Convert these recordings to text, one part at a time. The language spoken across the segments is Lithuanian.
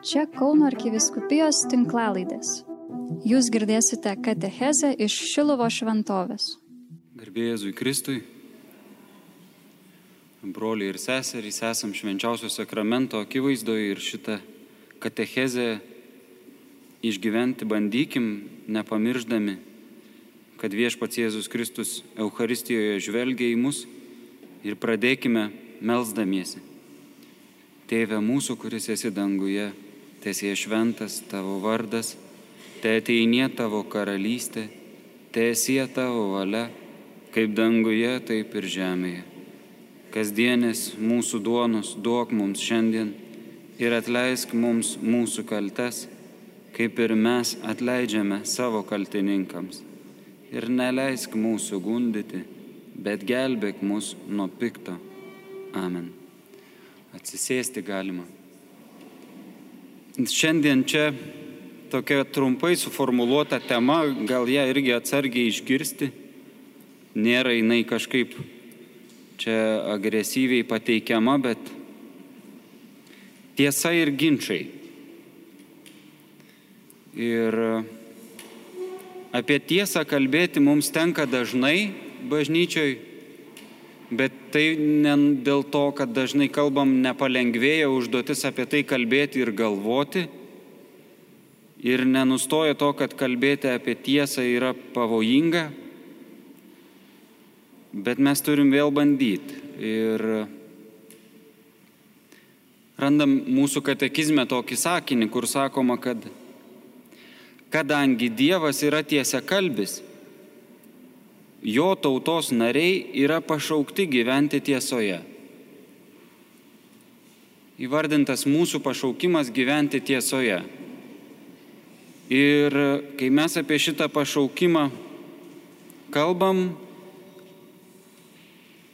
Čia Kauno arkiviskupijos tinklalaidės. Jūs girdėsite katechezę iš Šilovo šventovės. Garbėjai Kristui, broliai ir seserys, esam švenčiausio sakramento akivaizdoje ir šitą katechezę išgyventi bandykim, nepamirždami, kad viešpats Jėzus Kristus Euharistijoje žvelgia į mus ir pradėkime melzdamiesi. Tėve mūsų, kuris esi danguje, tiesie šventas tavo vardas, te ateinie tavo karalystė, tiesie tavo valia, kaip danguje, taip ir žemėje. Kasdienės mūsų duonos duok mums šiandien ir atleisk mums mūsų kaltes, kaip ir mes atleidžiame savo kaltininkams. Ir neleisk mūsų gundyti, bet gelbėk mus nuo pikto. Amen atsisėsti galima. Šiandien čia tokia trumpai suformuoluota tema, gal ją irgi atsargiai išgirsti. Nėra jinai kažkaip čia agresyviai pateikiama, bet tiesa ir ginčiai. Ir apie tiesą kalbėti mums tenka dažnai bažnyčioj Bet tai ne dėl to, kad dažnai kalbam nepalengvėja užduotis apie tai kalbėti ir galvoti. Ir nenustoja to, kad kalbėti apie tiesą yra pavojinga. Bet mes turim vėl bandyti. Ir randam mūsų katekizme tokį sakinį, kur sakoma, kad kadangi Dievas yra tiesia kalbis, jo tautos nariai yra pašaukti gyventi tiesoje. Įvardintas mūsų pašaukimas gyventi tiesoje. Ir kai mes apie šitą pašaukimą kalbam,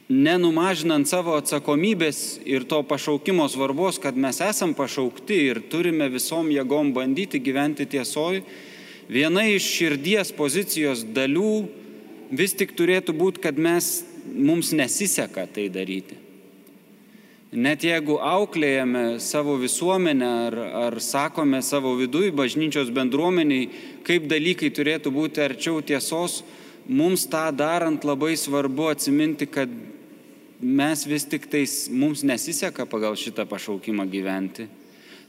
nenumažinant savo atsakomybės ir to pašaukimo svarbos, kad mes esam pašaukti ir turime visom jėgom bandyti gyventi tiesoj, viena iš širdies pozicijos dalių vis tik turėtų būti, kad mes, mums nesiseka tai daryti. Net jeigu auklėjame savo visuomenę ar, ar sakome savo viduje bažnyčios bendruomeniai, kaip dalykai turėtų būti arčiau tiesos, mums tą darant labai svarbu atsiminti, kad mes vis tik tais, mums nesiseka pagal šitą pašaukimą gyventi.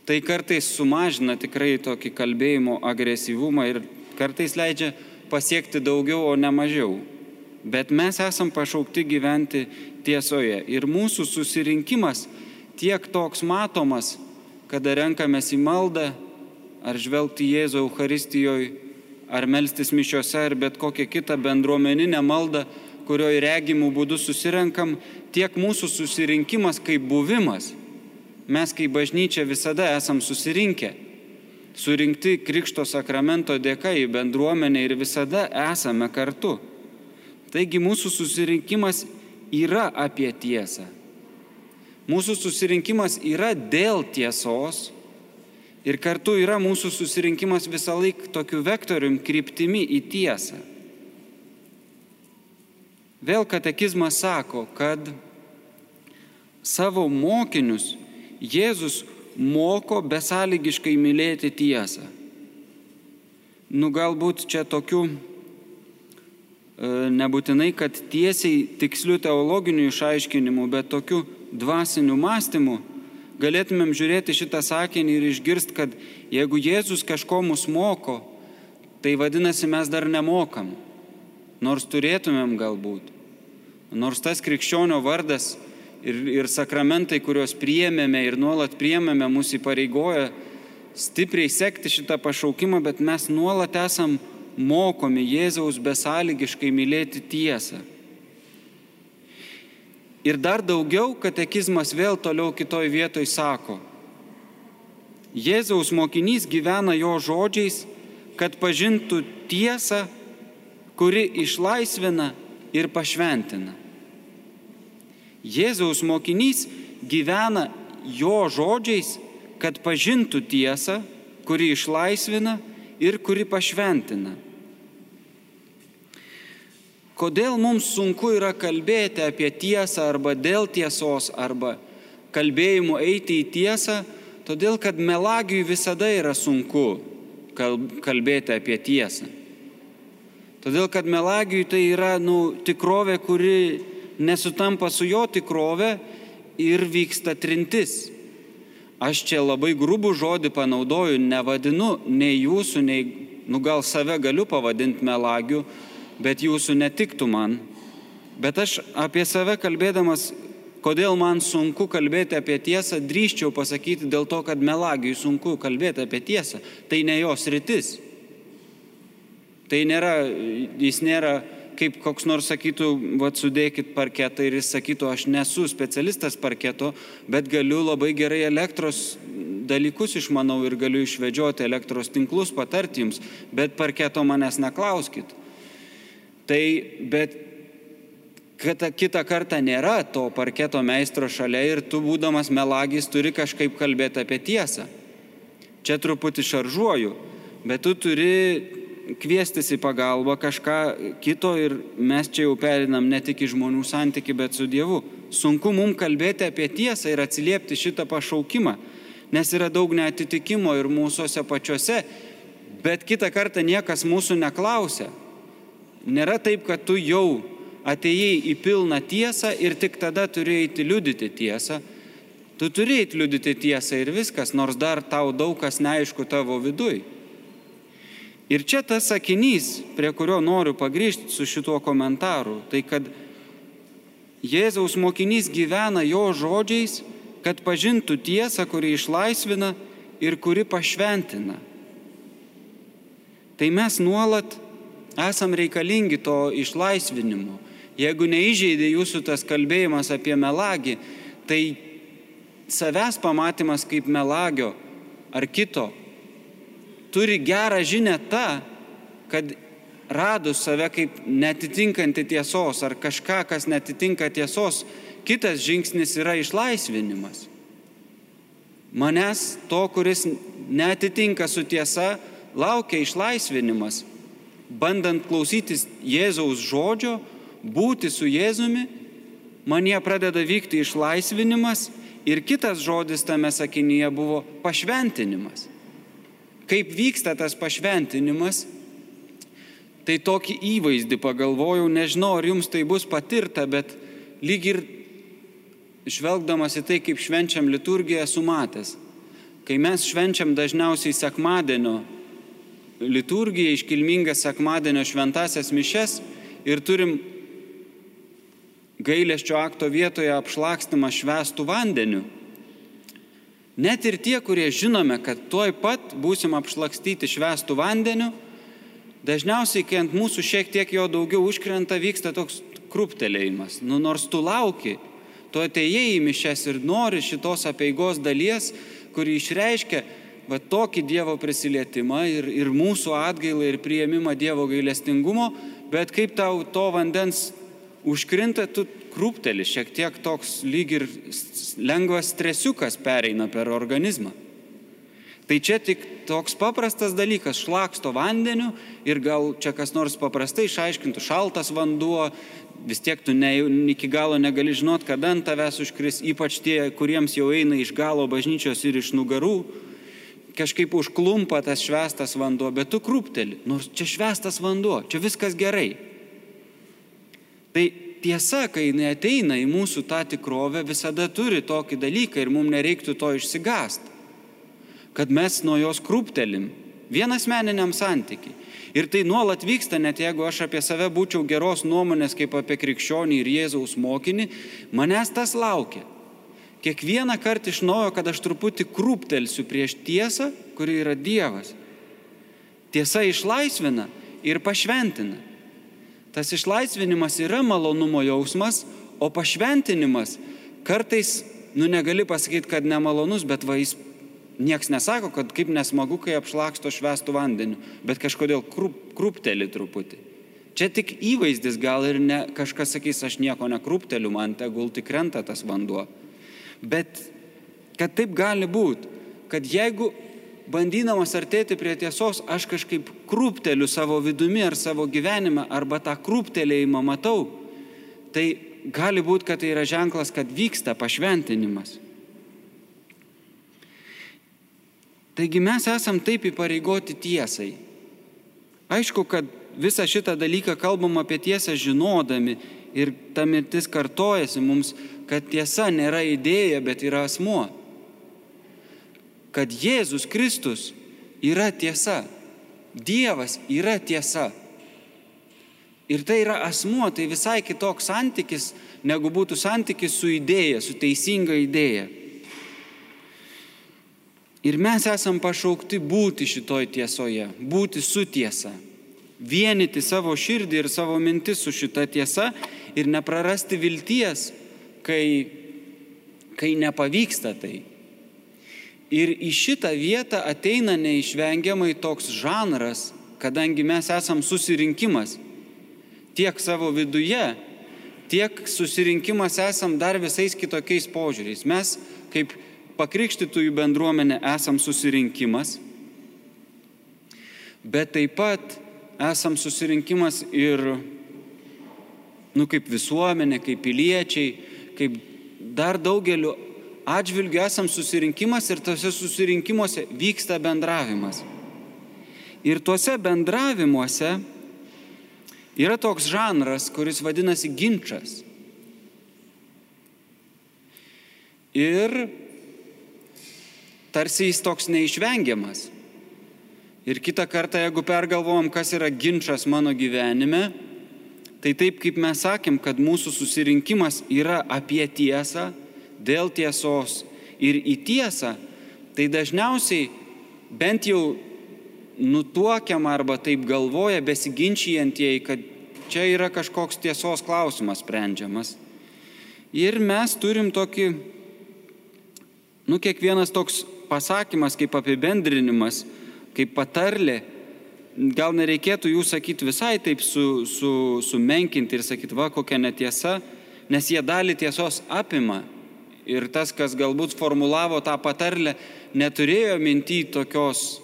Tai kartais sumažina tikrai tokį kalbėjimo agresyvumą ir kartais leidžia pasiekti daugiau, o ne mažiau. Bet mes esam pašaukti gyventi tiesoje. Ir mūsų susirinkimas tiek toks matomas, kada renkamės į maldą, ar žvelgti Jėzų Euharistijoje, ar melstis mišiuose, ar bet kokią kitą bendruomeninę maldą, kurioje regimų būdų susirenkam, tiek mūsų susirinkimas kaip buvimas. Mes kaip bažnyčia visada esam susirinkę surinkti Krikšto sakramento dėka į bendruomenę ir visada esame kartu. Taigi mūsų susirinkimas yra apie tiesą. Mūsų susirinkimas yra dėl tiesos ir kartu yra mūsų susirinkimas visą laiką tokiu vektorium kryptimi į tiesą. Vėl katekizmas sako, kad savo mokinius Jėzus moko besąlygiškai mylėti tiesą. Nu galbūt čia tokių e, nebūtinai, kad tiesiai tikslių teologinių išaiškinimų, bet tokių dvasinių mąstymų galėtumėm žiūrėti šitą sakinį ir išgirst, kad jeigu Jėzus kažko mus moko, tai vadinasi mes dar nemokam, nors turėtumėm galbūt. Nors tas krikščionio vardas ir, ir sakramentai, kuriuos priėmėme ir nuolat priėmėme, mūsų įpareigoja stipriai sekti šitą pašaukimą, bet mes nuolat esam mokomi Jėzaus besąlygiškai mylėti tiesą. Ir dar daugiau katekizmas vėl toliau kitoj vietoj sako, Jėzaus mokinys gyvena jo žodžiais, kad pažintų tiesą, kuri išlaisvina ir pašventina. Jėzaus mokinys gyvena jo žodžiais, kad pažintų tiesą, kuri išlaisvina ir kuri pašventina. Kodėl mums sunku yra kalbėti apie tiesą arba dėl tiesos arba kalbėjimu eiti į tiesą, Todėl, kad melagiui visada yra sunku kalbėti apie tiesą. Todėl, kad melagiui tai yra nu, tikrovė, kuri nesutampa su jo tikrove ir vyksta trintis. Aš čia labai grubų žodį panaudoju, nevadinu nei jūsų, nei, nu gal save galiu pavadinti melagiu, bet jūsų netiktų man. Bet aš apie save kalbėdamas, kodėl man sunku kalbėti apie tiesą, drįščiau pasakyti dėl to, kad melagiui sunku kalbėti apie tiesą. Tai ne jos rytis. Tai nėra, jis nėra kaip koks nors sakytų, va, sudėkit parketą ir jis sakytų, aš nesu specialistas parketo, bet galiu labai gerai elektros dalykus išmanau ir galiu išvedžioti elektros tinklus, patarti jums, bet parketo manęs neklauskit. Tai, bet kad kitą kartą nėra to parketo meistro šalia ir tu būdamas melagis turi kažkaip kalbėti apie tiesą. Čia truputį šaržuoju, bet tu turi kviestis į pagalbą kažką kito ir mes čia jau perinam ne tik į žmonių santyki, bet su Dievu. Sunku mums kalbėti apie tiesą ir atsiliepti šitą pašaukimą, nes yra daug netitikimo ir mūsųse pačiuose, bet kitą kartą niekas mūsų neklausia. Nėra taip, kad tu jau atėjai į pilną tiesą ir tik tada turi eiti liudyti tiesą. Tu turi eiti liudyti tiesą ir viskas, nors dar tau daug kas neaišku tavo vidui. Ir čia tas sakinys, prie kurio noriu pagrįžti su šituo komentaru, tai kad Jėzaus mokinys gyvena jo žodžiais, kad pažintų tiesą, kuri išlaisvina ir kuri pašventina. Tai mes nuolat esam reikalingi to išlaisvinimo. Jeigu neįžeidė jūsų tas kalbėjimas apie melagį, tai savęs pamatymas kaip melagio ar kito turi gerą žinę tą, kad radus save kaip netitinkantį tiesos ar kažką, kas netitinka tiesos, kitas žingsnis yra išlaisvinimas. Manęs to, kuris netitinka su tiesa, laukia išlaisvinimas. Bandant klausytis Jėzaus žodžio, būti su Jėzumi, man jie pradeda vykti išlaisvinimas ir kitas žodis tame sakinyje buvo pašventinimas kaip vyksta tas pašventinimas, tai tokį įvaizdį pagalvojau, nežinau, ar jums tai bus patirta, bet lyg ir žvelgdamas į tai, kaip švenčiam liturgiją, esu matęs. Kai mes švenčiam dažniausiai sekmadienio liturgiją, iškilmingas sekmadienio šventasias mišes ir turim gailesčio akto vietoje apšlakstimą švestų vandeniu Net ir tie, kurie žinome, kad tuoj pat būsim apšlakstyti švestų vandeniu, dažniausiai, kai ant mūsų šiek tiek jo daugiau užkrenta, vyksta toks kruptelėjimas. Nu, nors tu lauki, tu atėjai į mišes ir nori šitos apieigos dalies, kuri išreiškia va tokį Dievo prisilietimą ir, ir mūsų atgailą ir prieimimą Dievo gailestingumo, bet kaip tau to vandens užkrinta, tu krūpteli, šiek tiek toks lyg ir lengvas stresiukas pereina per organizmą. Tai čia tik toks paprastas dalykas - šlaksto vandeniu ir gal čia kas nors paprastai išaiškintų šaltas vanduo, vis tiek tu ne, iki galo negali žinot, kada ant tavęs užkris, ypač tie, kuriems jau eina iš galo bažnyčios ir iš nugarų, kažkaip užklumpa tas švestas vanduo, bet tu krūpteli, nors čia švestas vanduo, čia viskas gerai. Tai tiesa, kai jinai ateina į mūsų tą tikrovę, visada turi tokį dalyką ir mums nereiktų to išsigast. Kad mes nuo jos krūptelim vienas meniniam santykiai. Ir tai nuolat vyksta, net jeigu aš apie save būčiau geros nuomonės kaip apie krikščionį ir Jėzaus mokinį, manęs tas laukia. Kiekvieną kartą iš naujo, kad aš truputį krūptelsiu prieš tiesą, kuri yra Dievas. Tiesa išlaisvina ir pašventina. Tas išlaisvinimas yra malonumo jausmas, o pašventinimas kartais, nu negali pasakyti, kad nemalonus, bet va jis nieks nesako, kad kaip nesmagu, kai apšlaksto švestų vandeniu, bet kažkodėl krup, krupteli truputį. Čia tik įvaizdis gal ir ne, kažkas sakys, aš nieko nekrupteliu, man tegul tik krenta tas vanduo. Bet kad taip gali būti, kad jeigu bandydamas artėti prie tiesos, aš kažkaip krūpteliu savo vidumi ar savo gyvenime, arba tą krūptelėjimą matau, tai gali būti, kad tai yra ženklas, kad vyksta pašventinimas. Taigi mes esam taip įpareigoti tiesai. Aišku, kad visą šitą dalyką kalbam apie tiesą žinodami ir ta mirtis kartojasi mums, kad tiesa nėra idėja, bet yra asmuo. Kad Jėzus Kristus yra tiesa. Dievas yra tiesa. Ir tai yra asmuo, tai visai kitoks santykis, negu būtų santykis su idėja, su teisinga idėja. Ir mes esam pašaukti būti šitoj tiesoje, būti su tiesa. Vienyti savo širdį ir savo mintis su šita tiesa ir neprarasti vilties, kai, kai nepavyksta tai. Ir į šitą vietą ateina neišvengiamai toks žanras, kadangi mes esam susirinkimas tiek savo viduje, tiek susirinkimas esam dar visais kitokiais požiūriais. Mes kaip pakrikštytųjų bendruomenė esam susirinkimas, bet taip pat esam susirinkimas ir, nu, kaip visuomenė, kaip piliečiai, kaip dar daugeliu atžvilgiu esam susirinkimas ir tose susirinkimuose vyksta bendravimas. Ir tuose bendravimuose yra toks žanras, kuris vadinasi ginčas. Ir tarsi jis toks neišvengiamas. Ir kitą kartą, jeigu pergalvojam, kas yra ginčas mano gyvenime, tai taip kaip mes sakėm, kad mūsų susirinkimas yra apie tiesą, dėl tiesos ir į tiesą, tai dažniausiai bent jau nutuokiam arba taip galvoja besiginčijantieji, kad čia yra kažkoks tiesos klausimas sprendžiamas. Ir mes turim tokį, nu kiekvienas toks pasakymas kaip apibendrinimas, kaip patarlė, gal nereikėtų jų sakyti visai taip su, su, sumenkinti ir sakyti, va kokia netiesa, nes jie dalį tiesos apima ir tas, kas galbūt formulavo tą patarlę, neturėjo minty tokios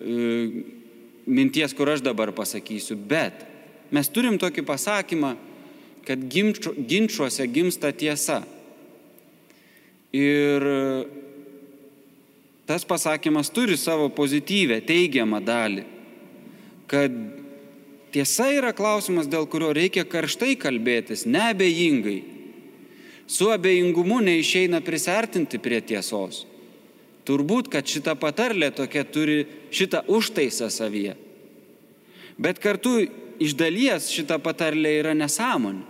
e, minties, kur aš dabar pasakysiu, bet mes turim tokį pasakymą, kad ginču, ginčiuose gimsta tiesa. Ir tas pasakymas turi savo pozityvę, teigiamą dalį, kad tiesa yra klausimas, dėl kurio reikia karštai kalbėtis, neabejingai Su abejingumu neišeina prisertinti prie tiesos. Turbūt, kad šita patarlė tokia turi šitą užtaisą savyje. Bet kartu iš dalies šita patarlė yra nesąmonė.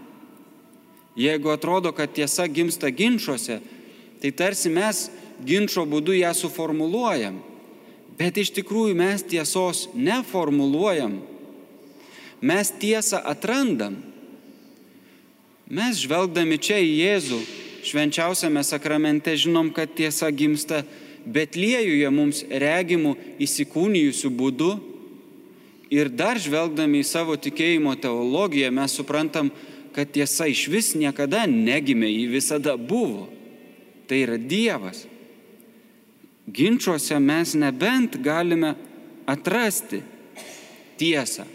Jeigu atrodo, kad tiesa gimsta ginčiuose, tai tarsi mes ginčio būdu ją suformuluojam. Bet iš tikrųjų mes tiesos neformuluojam. Mes tiesą atrandam. Mes žvelgdami čia į Jėzų švenčiausiame sakramente žinom, kad tiesa gimsta Betliejuje mums regimų įsikūnijusių būdų. Ir dar žvelgdami į savo tikėjimo teologiją mes suprantam, kad tiesa iš vis niekada negimė, ji visada buvo. Tai yra Dievas. Ginčiuose mes nebent galime atrasti tiesą.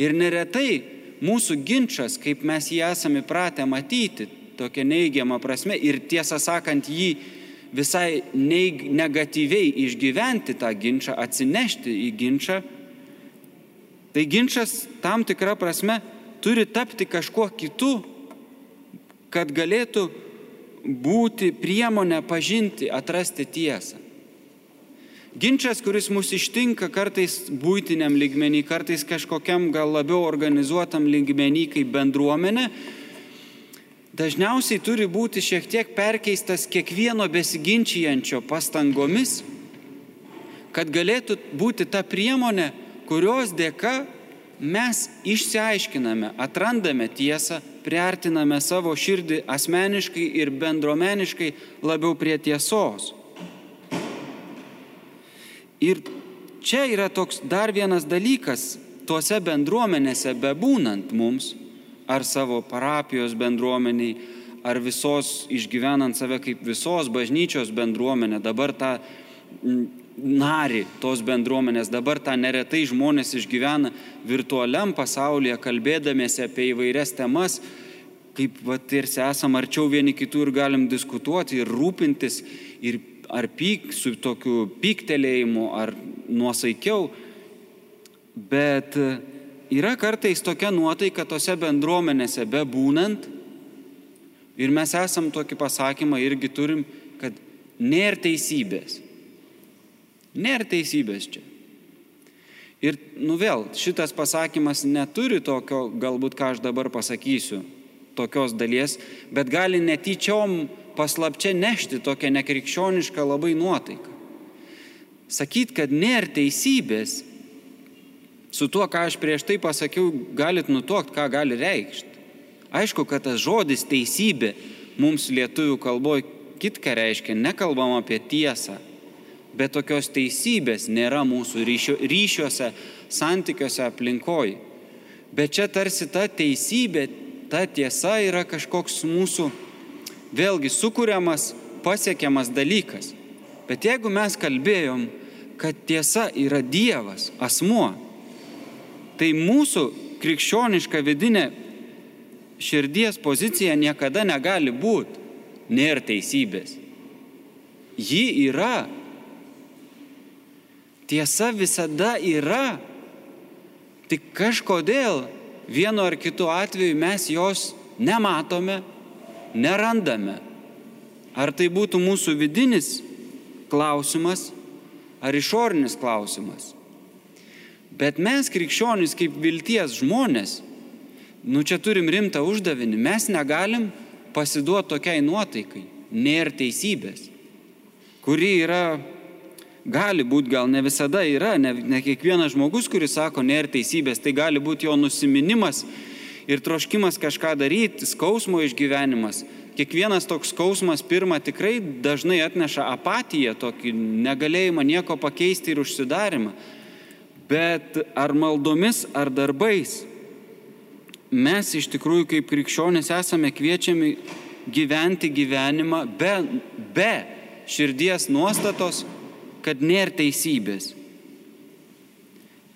Ir neretai mūsų ginčas, kaip mes jį esame įpratę matyti, tokia neigiama prasme ir tiesą sakant jį visai neig, negatyviai išgyventi tą ginčą, atsinešti į ginčą, tai ginčas tam tikrą prasme turi tapti kažkuo kitu, kad galėtų būti priemonė pažinti, atrasti tiesą. Ginčas, kuris mus ištinka kartais būtiniam lygmenį, kartais kažkokiam gal labiau organizuotam lygmenį kaip bendruomenė, dažniausiai turi būti šiek tiek perkeistas kiekvieno besiginčijančio pastangomis, kad galėtų būti ta priemonė, kurios dėka mes išsiaiškiname, atrandame tiesą, priartiname savo širdį asmeniškai ir bendruomeniškai labiau prie tiesos. Ir čia yra toks dar vienas dalykas, tuose bendruomenėse bebūnant mums, ar savo parapijos bendruomeniai, ar visos išgyvenant save kaip visos bažnyčios bendruomenė, dabar tą nari tos bendruomenės, dabar tą neretai žmonės išgyvena virtualiam pasaulyje, kalbėdamėsi apie įvairias temas, kaip va, ir esam arčiau vieni kitų ir galim diskutuoti ir rūpintis ir ar pyk, su tokiu pyktelėjimu, ar nuosaikiau, bet yra kartais tokia nuotaika tose bendruomenėse bebūnant ir mes esam tokį pasakymą irgi turim, kad nėra teisybės. Nėra teisybės čia. Ir nu vėl, šitas pasakymas neturi tokio, galbūt ką aš dabar pasakysiu, tokios dalies, bet gali netyčiom paslapčia nešti tokią nekrikščionišką labai nuotaiką. Sakyt, kad nėra teisybės, su tuo, ką aš prieš tai pasakiau, galit nutuokti, ką gali reikšti. Aišku, kad tas žodis teisybė mums lietuvių kalboje kitką reiškia, nekalbam apie tiesą, bet tokios teisybės nėra mūsų ryšio, ryšiuose, santykiuose, aplinkoje. Bet čia tarsi ta teisybė, ta tiesa yra kažkoks mūsų vėlgi sukūriamas, pasiekiamas dalykas. Bet jeigu mes kalbėjom, kad tiesa yra Dievas, asmuo, tai mūsų krikščioniška vidinė širdies pozicija niekada negali būti nėra teisybės. Ji yra Tiesa visada yra, tik kažkodėl vienu ar kitu atveju mes jos nematome, nerandame. Ar tai būtų mūsų vidinis klausimas, ar išorinis klausimas. Bet mes krikščionys kaip vilties žmonės, nu čia turim rimtą uždavinį, mes negalim pasiduoti tokiai nuotaikai, nėra teisybės, kuri yra gali būti, gal ne visada yra, ne, ne kiekvienas žmogus, kuris sako, nėra teisybės, tai gali būti jo nusiminimas ir troškimas kažką daryti, skausmo išgyvenimas. Kiekvienas toks skausmas pirmą tikrai dažnai atneša apatiją, tokį negalėjimą nieko pakeisti ir užsidarimą. Bet ar maldomis, ar darbais mes iš tikrųjų kaip krikščionys esame kviečiami gyventi gyvenimą be, be širdies nuostatos, kad nėra teisybės.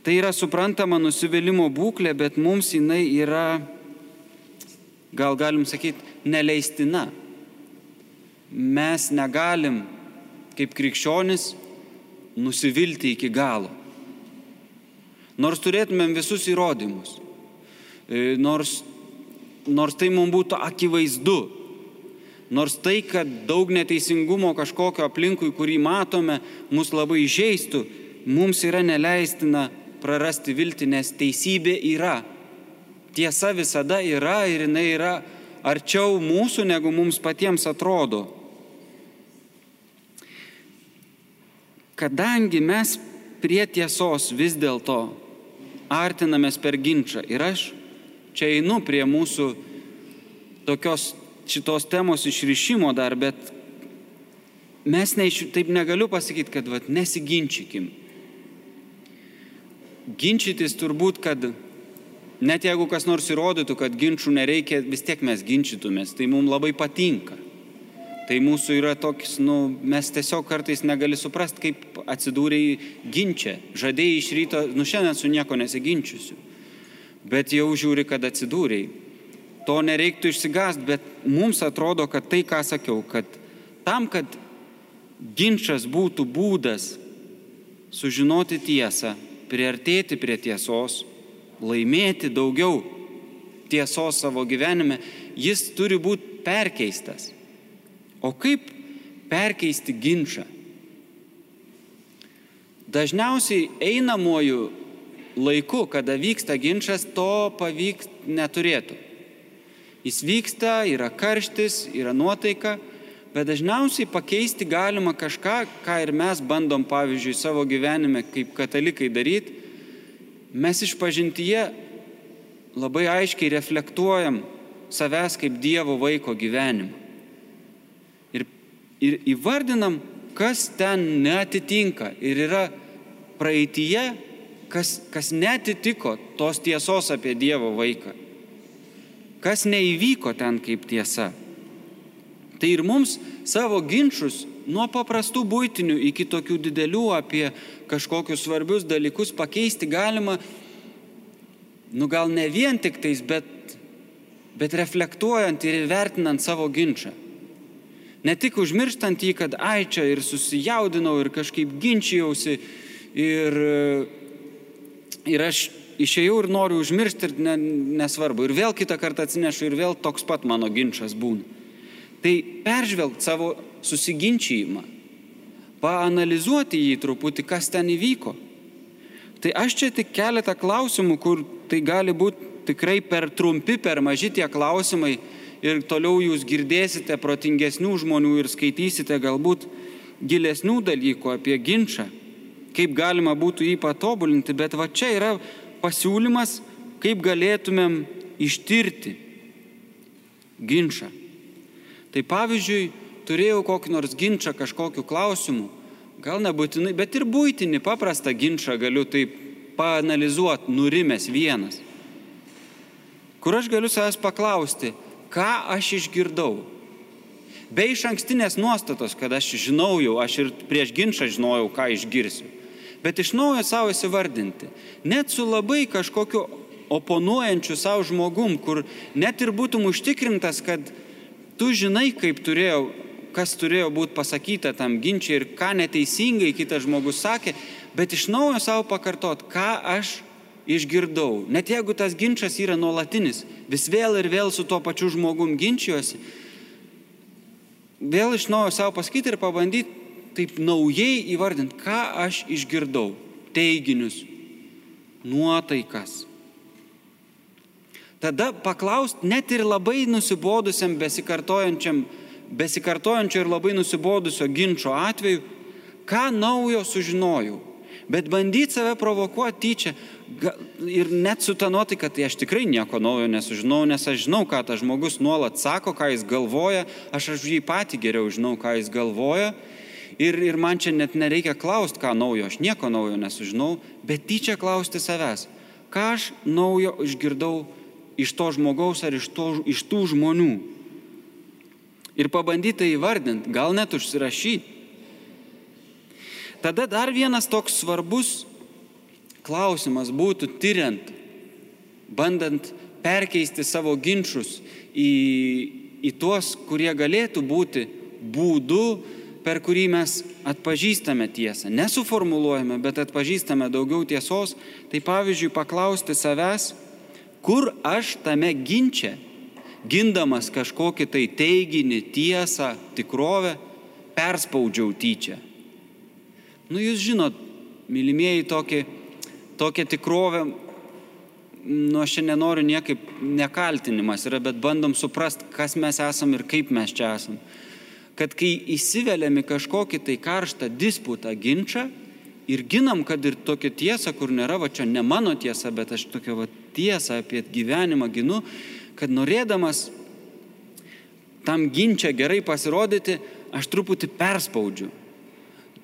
Tai yra suprantama nusivylimų būklė, bet mums jinai yra, gal galim sakyti, neleistina. Mes negalim, kaip krikščionis, nusivilti iki galo. Nors turėtumėm visus įrodymus, e, nors, nors tai mums būtų akivaizdu, Nors tai, kad daug neteisingumo kažkokio aplinkui, kurį matome, mus labai žaistų, mums yra neleistina prarasti viltį, nes teisybė yra. Tiesa visada yra ir jinai yra arčiau mūsų, negu mums patiems atrodo. Kadangi mes prie tiesos vis dėlto artinamės per ginčą ir aš čia einu prie mūsų tokios šitos temos išrišimo dar, bet mes ne, taip negaliu pasakyti, kad vat, nesiginčykim. Ginčytis turbūt, kad net jeigu kas nors įrodytų, kad ginčių nereikia, vis tiek mes ginčytumės, tai mums labai patinka. Tai mūsų yra toks, nu, mes tiesiog kartais negali suprasti, kaip atsidūrėjai ginčia. Žadėjai iš ryto, nu šiandien su nieko nesiginčiusiu. Bet jau žiūri, kad atsidūrėjai to nereiktų išsigąsti, bet mums atrodo, kad tai, ką sakiau, kad tam, kad ginčas būtų būdas sužinoti tiesą, priartėti prie tiesos, laimėti daugiau tiesos savo gyvenime, jis turi būti perkeistas. O kaip perkeisti ginčą? Dažniausiai einamuoju laiku, kada vyksta ginčas, to pavykti neturėtų. Jis vyksta, yra karštis, yra nuotaika, bet dažniausiai pakeisti galima kažką, ką ir mes bandom, pavyzdžiui, savo gyvenime kaip katalikai daryti. Mes išpažintyje labai aiškiai reflektuojam savęs kaip Dievo vaiko gyvenimą. Ir, ir įvardinam, kas ten netitinka. Ir yra praeitie, kas, kas netitiko tos tiesos apie Dievo vaiką kas neįvyko ten kaip tiesa. Tai ir mums savo ginčius nuo paprastų būtinių iki tokių didelių apie kažkokius svarbius dalykus pakeisti galima, nu gal ne vien tik tais, bet, bet reflektuojant ir įvertinant savo ginčą. Ne tik užmirštant jį, kad ai čia ir susijaudinau ir kažkaip ginčijausi ir, ir aš išėjau ir noriu užmiršti ir ne, nesvarbu. Ir vėl kitą kartą atsinešu ir vėl toks pat mano ginčas būna. Tai peržvelgti savo susiginčijimą, paanalizuoti jį truputį, kas ten įvyko. Tai aš čia tik keletą klausimų, kur tai gali būti tikrai per trumpi, per maži tie klausimai ir toliau jūs girdėsite protingesnių žmonių ir skaitysite galbūt gilesnių dalykų apie ginčą, kaip galima būtų jį patobulinti, bet va čia yra pasiūlymas, kaip galėtumėm ištirti ginčą. Tai pavyzdžiui, turėjau kokį nors ginčą kažkokiu klausimu, gal nebūtinai, bet ir būtinį paprastą ginčą galiu taip paanalizuoti, nurimęs vienas, kur aš galiu savęs paklausti, ką aš išgirdau. Be iš ankstinės nuostatos, kad aš žinau jau, aš ir prieš ginčą žinojau, ką išgirsiu. Bet iš naujo savo įsivardinti. Net su labai kažkokiu oponuojančiu savo žmogum, kur net ir būtum užtikrintas, kad tu žinai, kaip turėjo, kas turėjo būti pasakyta tam ginčiai ir ką neteisingai kitas žmogus sakė, bet iš naujo savo pakartot, ką aš išgirdau. Net jeigu tas ginčas yra nuolatinis, vis vėl ir vėl su tuo pačiu žmogum ginčiuosi, vėl iš naujo savo pasakyti ir pabandyti taip naujai įvardinti, ką aš išgirdau. Teiginius, nuotaikas. Tada paklausti net ir labai nusibodusiam, besikartojančiam, besikartojančio ir labai nusibodusio ginčio atveju, ką naujo sužinojau. Bet bandyti save provokuoti tyčia, ir net su ta nuotaika, tai aš tikrai nieko naujo nesužinau, nes aš žinau, ką tas žmogus nuolat sako, ką jis galvoja, aš aš jį patį geriau žinau, ką jis galvoja. Ir, ir man čia net nereikia klausti, ką naujo, aš nieko naujo nesužinau, bet tyčia klausti savęs, ką aš naujo išgirdau iš to žmogaus ar iš, to, iš tų žmonių. Ir pabandyti tai įvardinti, gal net užsirašyti. Tada dar vienas toks svarbus klausimas būtų tyriant, bandant perkeisti savo ginčius į, į tuos, kurie galėtų būti būdu, per kurį mes atpažįstame tiesą. Nesuformuluojame, bet atpažįstame daugiau tiesos. Tai pavyzdžiui, paklausti savęs, kur aš tame ginčia, gindamas kažkokį tai teiginį, tiesą, tikrovę, perspaudžiau tyčia. Nu, jūs žinot, mylimieji, tokį tokia tikrovė, nu aš čia nenoriu niekaip nekaltinimas yra, bet bandom suprasti, kas mes esam ir kaip mes čia esam. Kad kai įsiveliam į kažkokį tai karštą disputą, ginčą ir ginam, kad ir tokia tiesa, kur nėra, va čia ne mano tiesa, bet aš tokią va tiesą apie gyvenimą ginu, kad norėdamas tam ginčia gerai pasirodyti, aš truputį perspaudžiu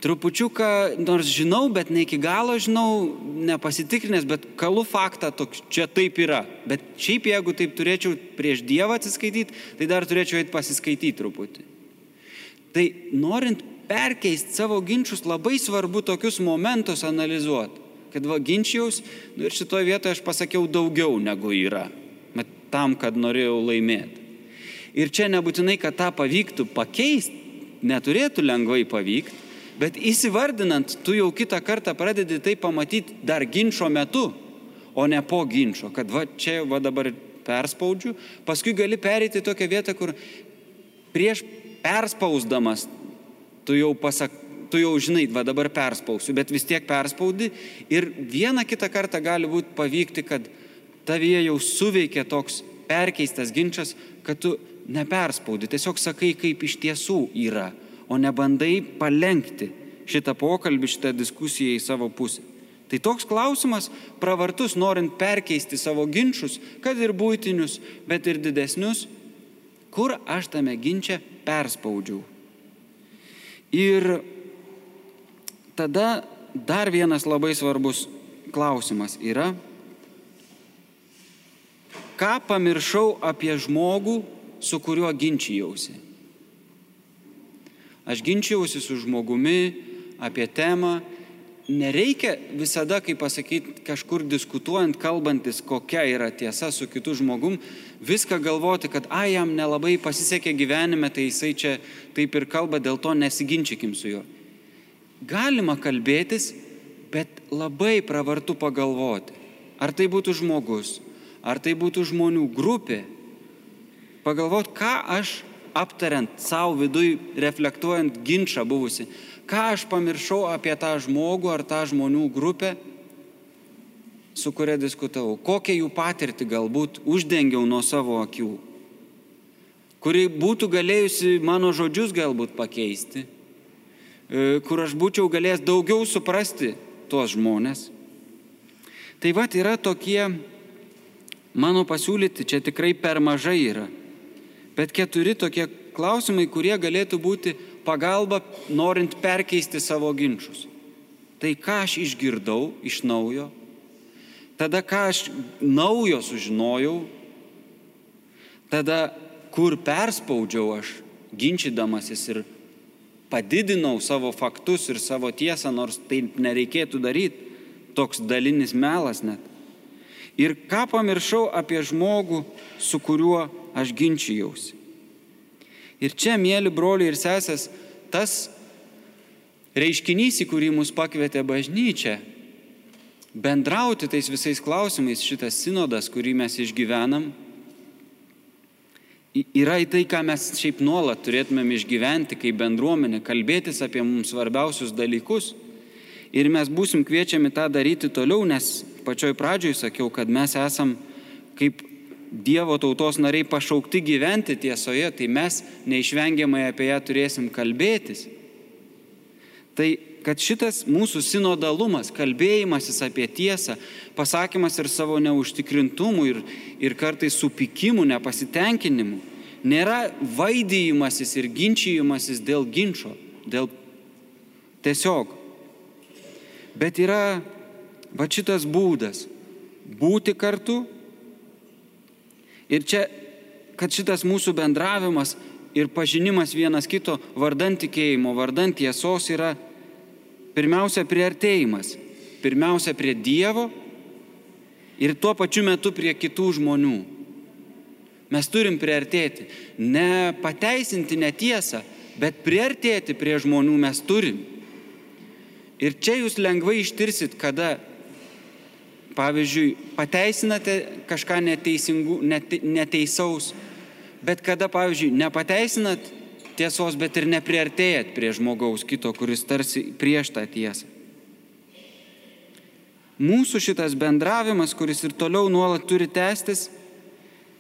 trupučiuką, nors žinau, bet ne iki galo žinau, nepasitikrinęs, bet kalu faktą, toks, čia taip yra. Bet šiaip jeigu taip turėčiau prieš Dievą atsiskaityti, tai dar turėčiau eiti pasiskaityti truputį. Tai norint perkeisti savo ginčius, labai svarbu tokius momentus analizuoti. Kad va ginčiaus, nu ir šitoje vietoje aš pasakiau daugiau negu yra. Bet tam, kad norėjau laimėti. Ir čia nebūtinai, kad tą pavyktų pakeisti, neturėtų lengvai pavykti, Bet įsivardinant, tu jau kitą kartą pradedi tai pamatyti dar ginčio metu, o ne po ginčio, kad va čia va dabar perspaudžiu, paskui gali perėti tokią vietą, kur prieš perspausdamas tu jau pasak, tu jau žinai, va dabar perspausiu, bet vis tiek perspaudi ir vieną kitą kartą gali būti pavykti, kad tavyje jau suveikia toks perkeistas ginčas, kad tu neperspaudi, tiesiog sakai, kaip iš tiesų yra o ne bandai palengti šitą pokalbį, šitą diskusiją į savo pusę. Tai toks klausimas pravartus, norint perkeisti savo ginčius, kad ir būtinius, bet ir didesnius, kur aš tame ginčia perspaudžiau. Ir tada dar vienas labai svarbus klausimas yra, ką pamiršau apie žmogų, su kuriuo ginčijausi. Aš ginčiausi su žmogumi apie temą, nereikia visada, kaip pasakyti, kažkur diskutuojant, kalbantis, kokia yra tiesa su kitu žmogum, viską galvoti, kad, a, jam nelabai pasisekė gyvenime, tai jisai čia taip ir kalba, dėl to nesiginčykim su juo. Galima kalbėtis, bet labai pravartu pagalvoti, ar tai būtų žmogus, ar tai būtų žmonių grupė. Pagalvoti, ką aš aptariant savo vidui, reflektuojant ginčą buvusi, ką aš pamiršau apie tą žmogų ar tą žmonių grupę, su kuria diskutavau, kokią jų patirtį galbūt uždengiau nuo savo akių, kuri būtų galėjusi mano žodžius galbūt pakeisti, kur aš būčiau galėjęs daugiau suprasti tuos žmonės. Tai vad yra tokie mano pasiūlyti, čia tikrai per mažai yra, bet keturi tokie klausimai, kurie galėtų būti pagalba norint perkeisti savo ginčius. Tai ką aš išgirdau iš naujo, tada ką aš naujo sužinojau, tada kur perspaudžiau aš ginčydamasis ir padidinau savo faktus ir savo tiesą, nors tai nereikėtų daryti, toks dalinis melas net. Ir ką pamiršau apie žmogų, su kuriuo aš ginčijausi. Ir čia, mėly broliai ir sesės, tas reiškinys, į kurį mus pakvietė bažnyčia, bendrauti tais visais klausimais, šitas sinodas, kurį mes išgyvenam, yra į tai, ką mes šiaip nuolat turėtumėm išgyventi kaip bendruomenė, kalbėtis apie mums svarbiausius dalykus. Ir mes būsim kviečiami tą daryti toliau, nes pačioj pradžioj sakiau, kad mes esam kaip Dievo tautos nariai pašaukti gyventi tiesoje, tai mes neišvengiamai apie ją turėsim kalbėtis. Tai kad šitas mūsų sinodalumas, kalbėjimasis apie tiesą, pasakymas ir savo neužtikrintumų ir, ir kartais supikimų, nepasitenkinimų, nėra vaidyjimasis ir ginčijimasis dėl ginčio, dėl tiesiog. Bet yra va šitas būdas - būti kartu Ir čia, kad šitas mūsų bendravimas ir pažinimas vienas kito vardant tikėjimo, vardant tiesos yra pirmiausia priartėjimas, pirmiausia prie Dievo ir tuo pačiu metu prie kitų žmonių. Mes turim priartėti, ne pateisinti netiesą, bet priartėti prie žmonių mes turim. Ir čia jūs lengvai ištirsit, kada Pavyzdžiui, pateisinate kažką nete, neteisaus, bet kada, pavyzdžiui, nepateisinat tiesos, bet ir nepriartėjat prie žmogaus kito, kuris tarsi prieš tą tiesą. Mūsų šitas bendravimas, kuris ir toliau nuolat turi tęstis,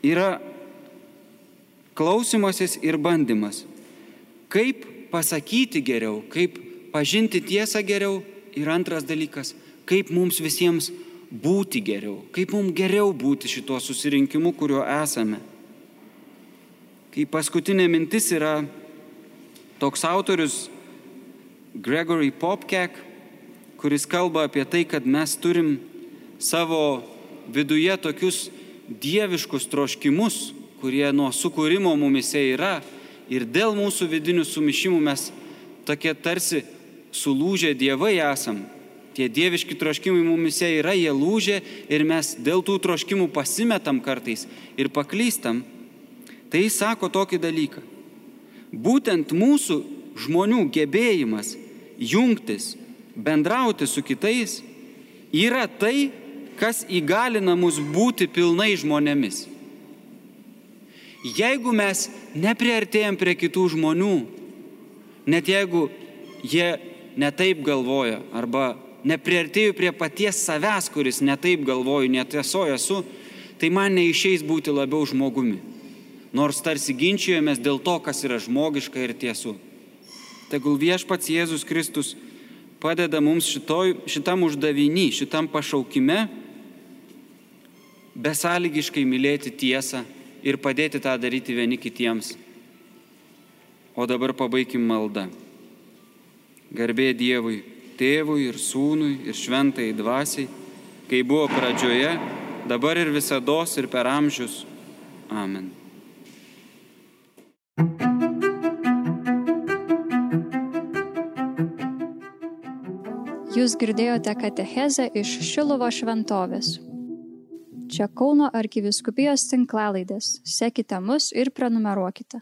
yra klausimasis ir bandymas. Kaip pasakyti geriau, kaip pažinti tiesą geriau ir antras dalykas, kaip mums visiems būti geriau, kaip mums geriau būti šituo susirinkimu, kuriuo esame. Kai paskutinė mintis yra toks autorius Gregory Popkek, kuris kalba apie tai, kad mes turim savo viduje tokius dieviškus troškimus, kurie nuo sukūrimo mumise yra ir dėl mūsų vidinių sumišimų mes tokie tarsi sulūžę dievai esam, Tie dieviški troškimai mumise yra, jie lūžia ir mes dėl tų troškimų pasimetam kartais ir paklystam. Tai jis sako tokį dalyką. Būtent mūsų žmonių gebėjimas jungtis, bendrauti su kitais yra tai, kas įgalina mus būti pilnai žmonėmis. Jeigu mes nepriartėjom prie kitų žmonių, net jeigu jie netaip galvoja arba nepriartėju prie paties savęs, kuris netaip galvoju, netiesoju esu, tai man neišeis būti labiau žmogumi. Nors tarsi ginčijomės dėl to, kas yra žmogiška ir tiesu. Tegul viešpats Jėzus Kristus padeda mums šitoj, šitam uždavinį, šitam pašaukime besąlygiškai mylėti tiesą ir padėti tą daryti vieni kitiems. O dabar pabaigim maldą. Garbė Dievui tėvui ir sūnui ir šventai dvasiai, kai buvo pradžioje, dabar ir visada ir per amžius. Amen. Jūs girdėjote katechezę iš Šilovo šventovės. Čia Kauno arkiviskupijos tinklalaidės. Sekite mus ir prenumeruokite.